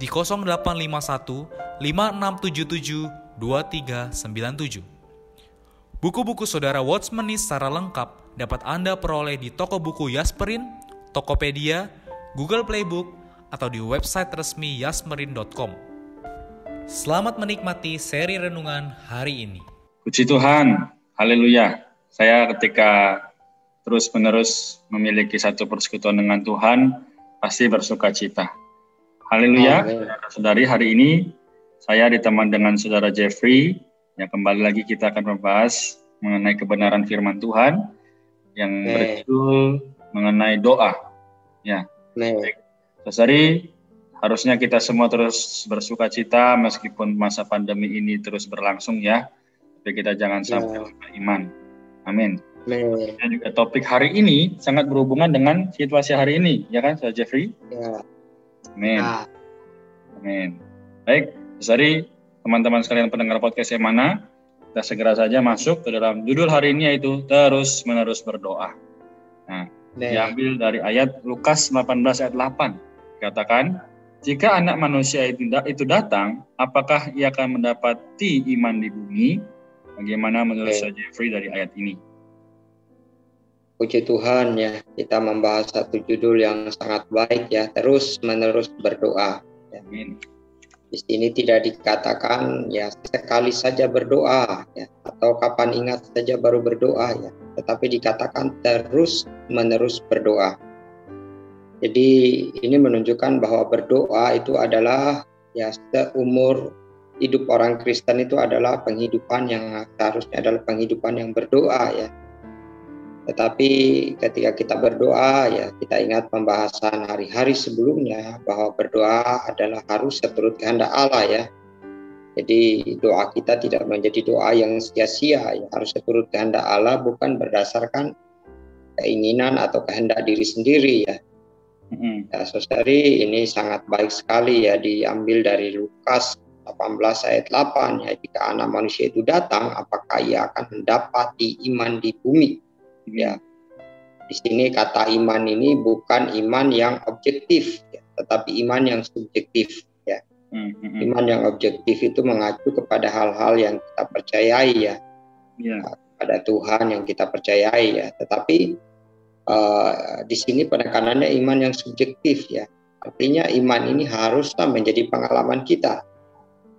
di 0851 5677 2397. Buku-buku saudara Watchmeni secara lengkap dapat Anda peroleh di toko buku Yasmerin, Tokopedia, Google Playbook, atau di website resmi yasmerin.com. Selamat menikmati seri renungan hari ini. Puji Tuhan, haleluya. Saya ketika terus-menerus memiliki satu persekutuan dengan Tuhan, pasti bersuka cita. Haleluya, saudari hari ini saya ditemani dengan saudara Jeffrey, yang kembali lagi kita akan membahas mengenai kebenaran firman Tuhan yang berjudul mengenai doa. Ya, baik. Saudari, harusnya kita semua terus bersuka cita meskipun masa pandemi ini terus berlangsung ya, tapi kita jangan sampai ya. lupa iman. Amin. Dan juga topik hari ini sangat berhubungan dengan situasi hari ini, ya kan, Saudara Jeffrey? Ya. Amin. Nah. Amin. Baik, Sorry, teman-teman sekalian pendengar podcast yang mana, kita segera saja masuk ke dalam judul hari ini yaitu terus menerus berdoa. Nah, nah. diambil dari ayat Lukas 18 ayat 8. Katakan, jika anak manusia itu, datang, apakah ia akan mendapati iman di bumi? Bagaimana menurut nah. Jeffrey dari ayat ini? Puji Tuhan ya, kita membahas satu judul yang sangat baik ya, terus menerus berdoa. Ya. Amin. Di sini tidak dikatakan ya sekali saja berdoa ya atau kapan ingat saja baru berdoa ya, tetapi dikatakan terus menerus berdoa. Jadi ini menunjukkan bahwa berdoa itu adalah ya seumur hidup orang Kristen itu adalah penghidupan yang seharusnya adalah penghidupan yang berdoa ya tetapi ketika kita berdoa ya kita ingat pembahasan hari-hari sebelumnya bahwa berdoa adalah harus seturut kehendak Allah ya. Jadi doa kita tidak menjadi doa yang sia-sia ya harus seturut kehendak Allah bukan berdasarkan keinginan atau kehendak diri sendiri ya. Mm-hmm. Ya, saudari ini sangat baik sekali ya diambil dari Lukas 18 ayat 8 ya jika anak manusia itu datang apakah ia akan mendapati iman di bumi ya. Di sini kata iman ini bukan iman yang objektif ya, tetapi iman yang subjektif ya. Mm-hmm. iman yang objektif itu mengacu kepada hal-hal yang kita percayai ya. Yeah. pada Tuhan yang kita percayai ya. Tetapi uh, di sini penekanannya iman yang subjektif ya. Artinya iman ini haruslah menjadi pengalaman kita.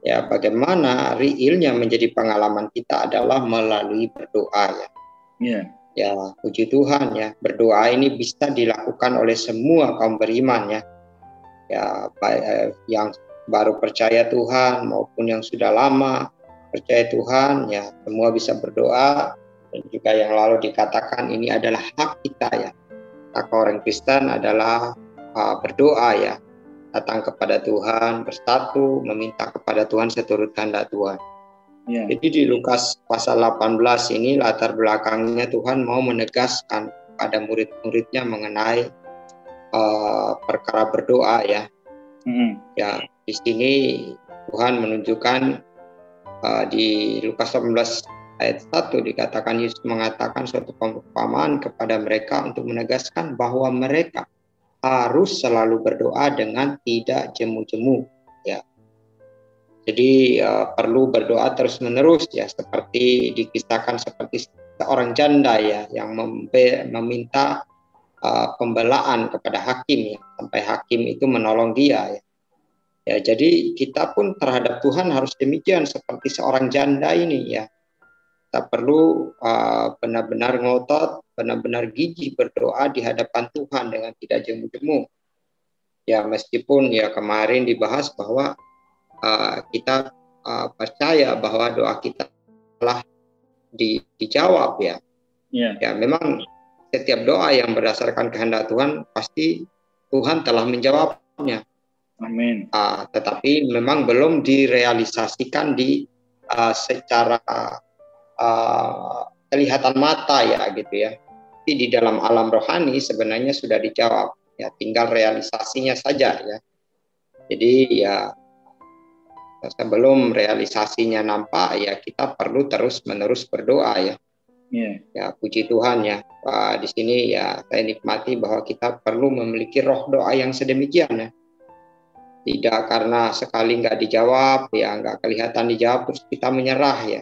Ya bagaimana realnya menjadi pengalaman kita adalah melalui berdoa ya. Yeah Ya, puji Tuhan ya, berdoa ini bisa dilakukan oleh semua kaum beriman ya. Ya, eh, yang baru percaya Tuhan maupun yang sudah lama percaya Tuhan ya, semua bisa berdoa dan juga yang lalu dikatakan ini adalah hak kita ya. Hak orang Kristen adalah uh, berdoa ya, datang kepada Tuhan, bersatu, meminta kepada Tuhan seturut kehendak Tuhan. Ya. Jadi di Lukas pasal 18 ini latar belakangnya Tuhan mau menegaskan pada murid-muridnya mengenai uh, perkara berdoa ya. Mm-hmm. Ya di sini Tuhan menunjukkan uh, di Lukas 18 ayat 1 dikatakan Yesus mengatakan suatu perumpamaan kepada mereka untuk menegaskan bahwa mereka harus selalu berdoa dengan tidak jemu-jemu jadi uh, perlu berdoa terus menerus ya seperti dikisahkan seperti seorang janda ya yang meminta uh, pembelaan kepada hakim ya sampai hakim itu menolong dia ya. Ya, jadi kita pun terhadap Tuhan harus demikian seperti seorang janda ini ya. Kita perlu uh, benar-benar ngotot, benar-benar gigih berdoa di hadapan Tuhan dengan tidak jemu-jemu. Ya, meskipun ya kemarin dibahas bahwa uh, kita uh, percaya bahwa doa kita telah di, dijawab ya. Yeah. Ya, memang setiap doa yang berdasarkan kehendak Tuhan pasti Tuhan telah menjawabnya Amin. Uh, tetapi memang belum direalisasikan di uh, secara uh, kelihatan mata ya gitu ya. Tapi di dalam alam rohani sebenarnya sudah dijawab. Ya tinggal realisasinya saja ya. Jadi ya sebelum realisasinya nampak ya kita perlu terus menerus berdoa ya. Yeah. Ya puji Tuhan ya. Uh, di sini ya saya nikmati bahwa kita perlu memiliki roh doa yang sedemikian ya tidak karena sekali nggak dijawab ya nggak kelihatan dijawab terus kita menyerah ya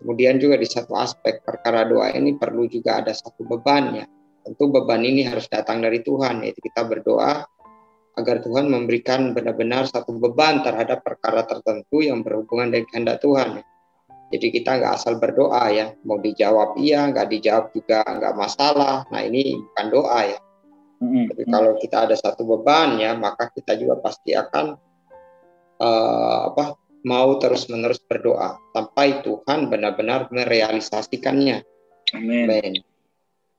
kemudian juga di satu aspek perkara doa ini perlu juga ada satu beban ya tentu beban ini harus datang dari Tuhan yaitu kita berdoa agar Tuhan memberikan benar-benar satu beban terhadap perkara tertentu yang berhubungan dengan kehendak Tuhan jadi kita nggak asal berdoa ya mau dijawab iya nggak dijawab juga nggak masalah nah ini bukan doa ya Hmm. Tapi kalau kita ada satu beban ya, maka kita juga pasti akan uh, apa mau terus-menerus berdoa sampai Tuhan benar-benar merealisasikannya. Amin. Amin.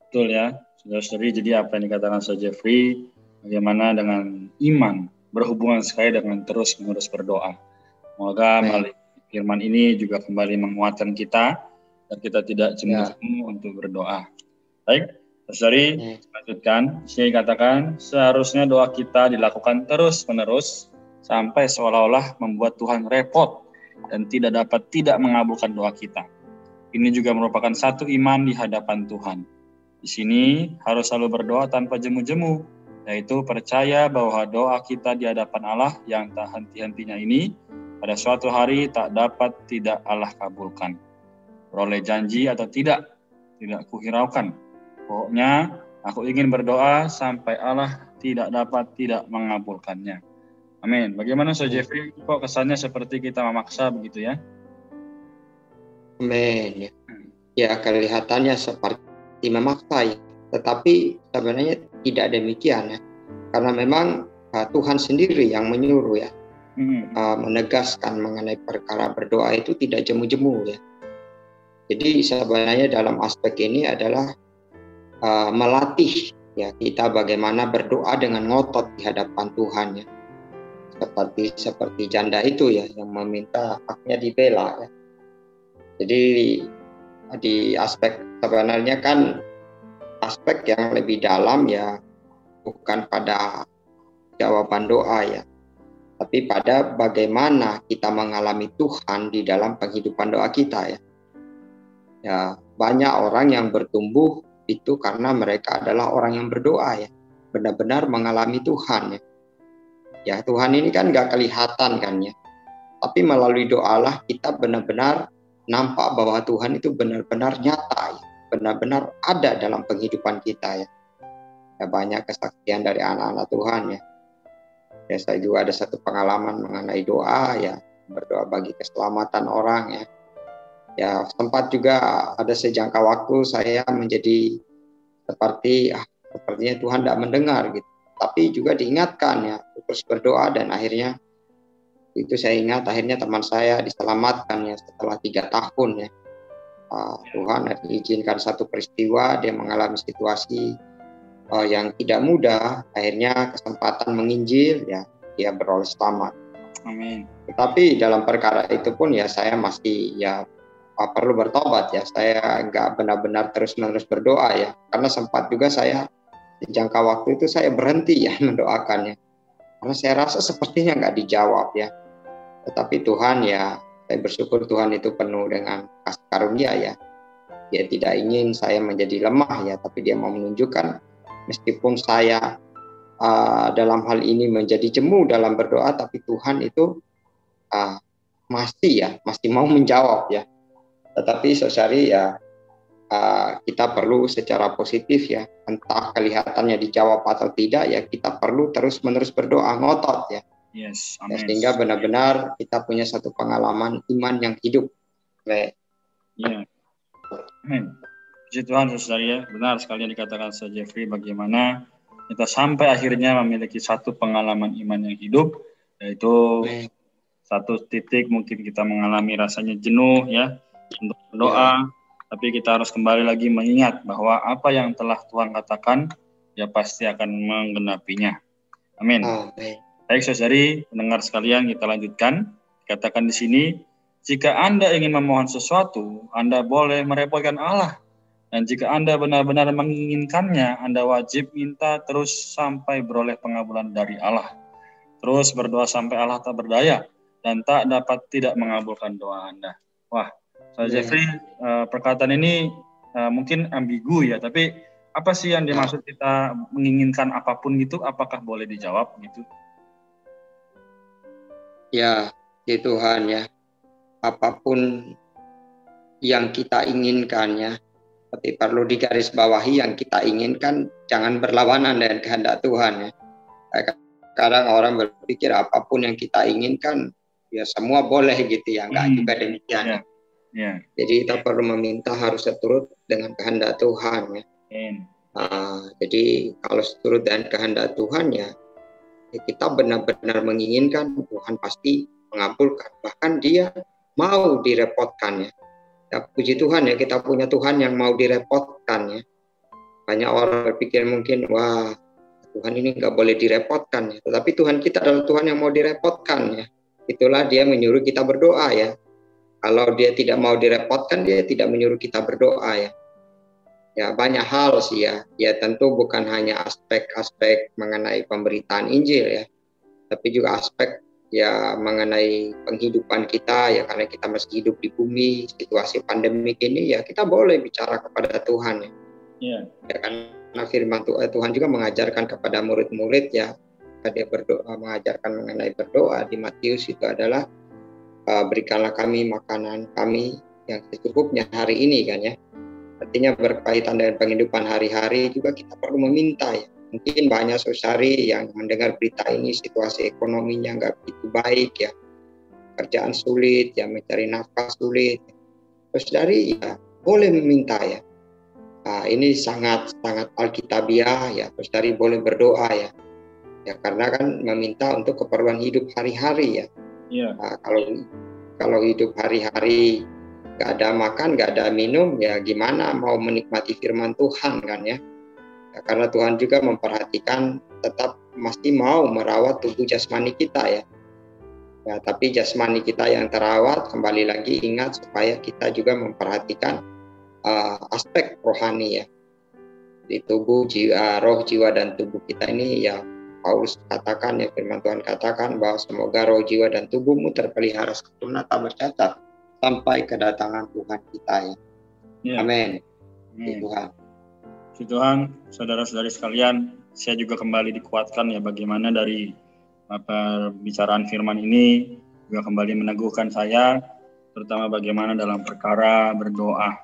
Betul ya, saudara-saudari. Jadi apa yang dikatakan Sir Jeffrey, bagaimana dengan iman berhubungan sekali dengan terus-menerus berdoa. Semoga melalui firman ini juga kembali menguatkan kita dan kita tidak cemu-cemu ya. untuk berdoa. Baik, Sorry, hmm. lanjutkan. Saya katakan, seharusnya doa kita dilakukan terus-menerus sampai seolah-olah membuat Tuhan repot dan tidak dapat tidak mengabulkan doa kita. Ini juga merupakan satu iman di hadapan Tuhan. Di sini harus selalu berdoa tanpa jemu-jemu, yaitu percaya bahwa doa kita di hadapan Allah yang tak henti-hentinya ini pada suatu hari tak dapat tidak Allah kabulkan. Peroleh janji atau tidak, tidak kuhiraukan Pokoknya aku ingin berdoa sampai Allah tidak dapat tidak mengabulkannya. Amin. Bagaimana Sir Jeffrey? Kok kesannya seperti kita memaksa begitu ya? Amin. Ya kelihatannya seperti memaksa ya. Tetapi sebenarnya tidak demikian ya. Karena memang uh, Tuhan sendiri yang menyuruh ya. Hmm. Uh, menegaskan mengenai perkara berdoa itu tidak jemu-jemu ya. Jadi sebenarnya dalam aspek ini adalah uh, melatih ya kita bagaimana berdoa dengan ngotot di hadapan Tuhan ya seperti seperti janda itu ya yang meminta haknya dibela ya jadi di aspek sebenarnya kan aspek yang lebih dalam ya bukan pada jawaban doa ya tapi pada bagaimana kita mengalami Tuhan di dalam penghidupan doa kita ya. Ya banyak orang yang bertumbuh itu karena mereka adalah orang yang berdoa ya benar-benar mengalami Tuhan ya. Ya Tuhan ini kan nggak kelihatan kan ya tapi melalui doalah kita benar-benar nampak bahwa Tuhan itu benar-benar nyata ya benar-benar ada dalam penghidupan kita ya. Ya banyak kesaksian dari anak-anak Tuhan ya. Ya saya juga ada satu pengalaman mengenai doa ya berdoa bagi keselamatan orang ya. Ya sempat juga ada sejangka waktu saya menjadi seperti ah, sepertinya Tuhan tidak mendengar gitu. Tapi juga diingatkan ya terus berdoa dan akhirnya itu saya ingat akhirnya teman saya diselamatkan ya setelah tiga tahun ya uh, Tuhan izinkan satu peristiwa dia mengalami situasi uh, yang tidak mudah akhirnya kesempatan menginjil ya dia beroleh selamat Amin. Tetapi dalam perkara itu pun ya saya masih ya perlu bertobat ya. Saya nggak benar-benar terus-menerus berdoa ya. Karena sempat juga saya di jangka waktu itu saya berhenti ya mendoakannya. Karena saya rasa sepertinya nggak dijawab ya. Tetapi Tuhan ya, saya bersyukur Tuhan itu penuh dengan kasih karunia ya. Dia tidak ingin saya menjadi lemah ya, tapi dia mau menunjukkan meskipun saya uh, dalam hal ini menjadi jemu dalam berdoa, tapi Tuhan itu uh, masih ya, masih mau menjawab ya. Tetapi sosari ya uh, kita perlu secara positif ya, entah kelihatannya dijawab atau tidak ya kita perlu terus-menerus berdoa ngotot ya. Yes, amen. Ya, sehingga benar-benar kita punya satu pengalaman iman yang hidup. Baik. Iya. Amin. Puji Tuhan, saudara ya. Benar sekali yang dikatakan Sir Jeffrey bagaimana kita sampai akhirnya memiliki satu pengalaman iman yang hidup, yaitu Amen. satu titik mungkin kita mengalami rasanya jenuh ya untuk berdoa, ya. tapi kita harus kembali lagi mengingat bahwa apa yang telah Tuhan katakan ya pasti akan menggenapinya. Amin. Amin. Baik saudari, pendengar sekalian kita lanjutkan. Katakan di sini, jika Anda ingin memohon sesuatu, Anda boleh merepotkan Allah. Dan jika Anda benar-benar menginginkannya, Anda wajib minta terus sampai beroleh pengabulan dari Allah. Terus berdoa sampai Allah tak berdaya dan tak dapat tidak mengabulkan doa Anda. Wah, saya yeah. Jeffrey, uh, perkataan ini uh, mungkin ambigu ya, tapi apa sih yang dimaksud kita menginginkan apa pun gitu? Apakah boleh dijawab gitu? Ya, ya Tuhan ya, apa pun yang kita inginkan ya, tapi perlu digarisbawahi yang kita inginkan jangan berlawanan dengan kehendak Tuhan ya. Kadang orang berpikir apa pun yang kita inginkan ya semua boleh gitu ya, enggak hmm. juga demikian. Yeah. Yeah. Jadi kita perlu meminta harus seturut dengan kehendak Tuhan ya. Uh, jadi kalau seturut dengan kehendak Tuhan ya Ya, kita benar-benar menginginkan Tuhan pasti mengabulkan bahkan dia mau direpotkan ya. puji Tuhan ya kita punya Tuhan yang mau direpotkan ya. Banyak orang berpikir mungkin wah Tuhan ini nggak boleh direpotkan ya. Tetapi Tuhan kita adalah Tuhan yang mau direpotkan ya. Itulah dia menyuruh kita berdoa ya. Kalau dia tidak mau direpotkan dia tidak menyuruh kita berdoa ya ya banyak hal sih ya. Ya tentu bukan hanya aspek-aspek mengenai pemberitaan Injil ya tapi juga aspek ya mengenai penghidupan kita ya karena kita masih hidup di bumi situasi pandemik ini ya kita boleh bicara kepada Tuhan ya. Yeah. ya karena firman eh, Tuhan juga mengajarkan kepada murid-murid ya dia berdoa mengajarkan mengenai berdoa. Di Matius itu adalah uh, berikanlah kami makanan kami yang secukupnya hari ini kan ya artinya berkaitan dengan penghidupan hari-hari juga kita perlu meminta ya. Mungkin banyak saudari yang mendengar berita ini situasi ekonominya nggak begitu baik ya, kerjaan sulit ya, mencari nafkah sulit. Saudari ya boleh meminta ya. Nah, ini sangat sangat alkitabiah ya, saudari boleh berdoa ya. Ya karena kan meminta untuk keperluan hidup hari-hari ya. Yeah. Nah, kalau kalau hidup hari-hari nggak ada makan, nggak ada minum, ya gimana mau menikmati firman Tuhan kan ya? ya karena Tuhan juga memperhatikan tetap masih mau merawat tubuh jasmani kita ya. Ya, tapi jasmani kita yang terawat kembali lagi ingat supaya kita juga memperhatikan uh, aspek rohani ya. Di tubuh jiwa, roh, jiwa dan tubuh kita ini ya Paulus katakan ya firman Tuhan katakan bahwa semoga roh, jiwa dan tubuhmu terpelihara sempurna tak bercacat sampai kedatangan Tuhan kita ya. ya. Amin. Tuhan. Puji Tuhan, saudara-saudari sekalian, saya juga kembali dikuatkan ya bagaimana dari apa bicaraan firman ini juga kembali meneguhkan saya terutama bagaimana dalam perkara berdoa.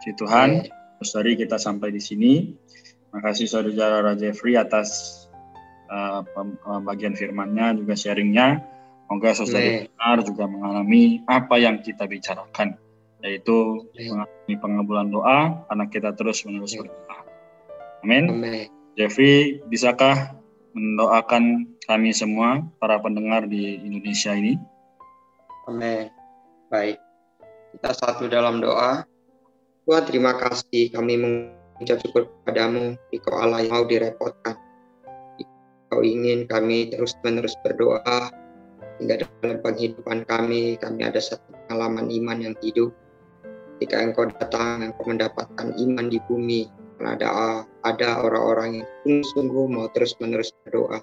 Puji Tuhan, saudari kita sampai di sini. Makasih saudara Jeffrey atas uh, bagian firmannya juga sharingnya. Semoga saudara benar juga mengalami apa yang kita bicarakan, yaitu mengalami pengabulan doa karena kita terus menerus berdoa. Amin. Jeffrey, bisakah mendoakan kami semua para pendengar di Indonesia ini? Amin. Baik. Kita satu dalam doa. Tuhan terima kasih kami mengucap syukur kepadamu Engkau Allah yang mau direpotkan. Kau ingin kami terus-menerus berdoa hingga dalam penghidupan kami, kami ada satu pengalaman iman yang hidup. Ketika engkau datang, engkau mendapatkan iman di bumi. Ada ada orang-orang yang sungguh-sungguh mau terus-menerus berdoa.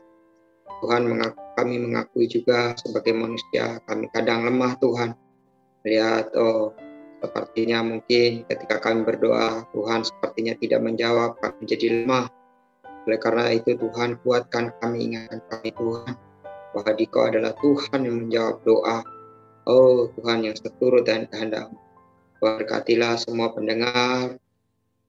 Tuhan mengaku, kami mengakui juga sebagai manusia, kami kadang lemah Tuhan. Lihat, oh sepertinya mungkin ketika kami berdoa, Tuhan sepertinya tidak menjawab, kami menjadi lemah. Oleh karena itu Tuhan kuatkan kami, ingatkan kami Tuhan bahwa Dikau adalah Tuhan yang menjawab doa. Oh Tuhan yang seturut dan kehendak. Berkatilah semua pendengar,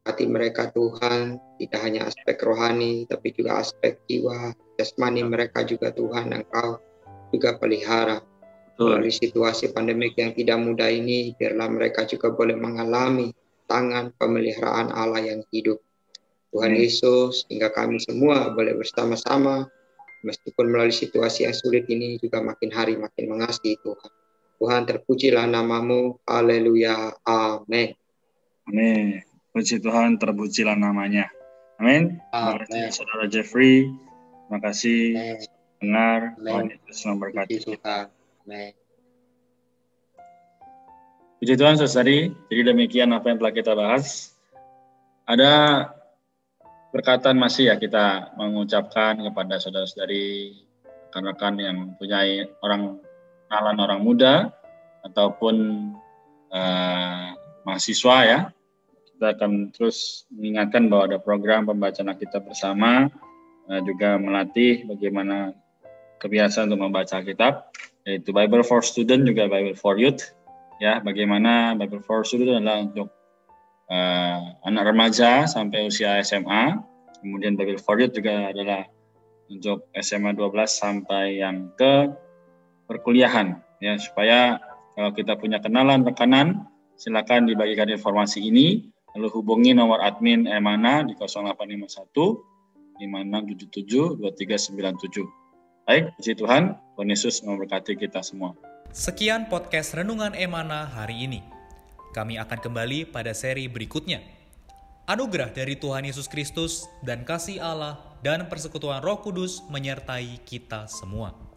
hati mereka Tuhan, tidak hanya aspek rohani, tapi juga aspek jiwa, jasmani mereka juga Tuhan Engkau juga pelihara. Melalui situasi pandemik yang tidak mudah ini, biarlah mereka juga boleh mengalami tangan pemeliharaan Allah yang hidup. Tuhan Yesus, hingga kami semua boleh bersama-sama, meskipun melalui situasi yang sulit ini juga makin hari makin mengasihi Tuhan. Tuhan terpujilah namamu, haleluya, amin. Amin. Puji Tuhan, terpujilah namanya. Amin. Terima kasih Saudara Jeffrey. Terima kasih dengar. Tuhan Yesus memberkati kita. Amin. Puji Tuhan, saudari. Jadi demikian apa yang telah kita bahas. Ada berkatan masih ya kita mengucapkan kepada saudara-saudari rekan-rekan yang punya orang kenalan orang muda ataupun uh, mahasiswa ya. Kita akan terus mengingatkan bahwa ada program pembacaan kita bersama uh, juga melatih bagaimana kebiasaan untuk membaca kitab yaitu Bible for Student juga Bible for Youth ya. Bagaimana Bible for Student adalah untuk uh, anak remaja sampai usia SMA. Kemudian for Youth juga adalah untuk SMA 12 sampai yang ke perkuliahan ya supaya kalau kita punya kenalan rekanan silakan dibagikan informasi ini lalu hubungi nomor admin Emana di 0851 5677 2397. Baik, puji Tuhan, Tuhan Yesus memberkati kita semua. Sekian podcast Renungan Emana hari ini. Kami akan kembali pada seri berikutnya. Anugerah dari Tuhan Yesus Kristus dan kasih Allah dan persekutuan Roh Kudus menyertai kita semua.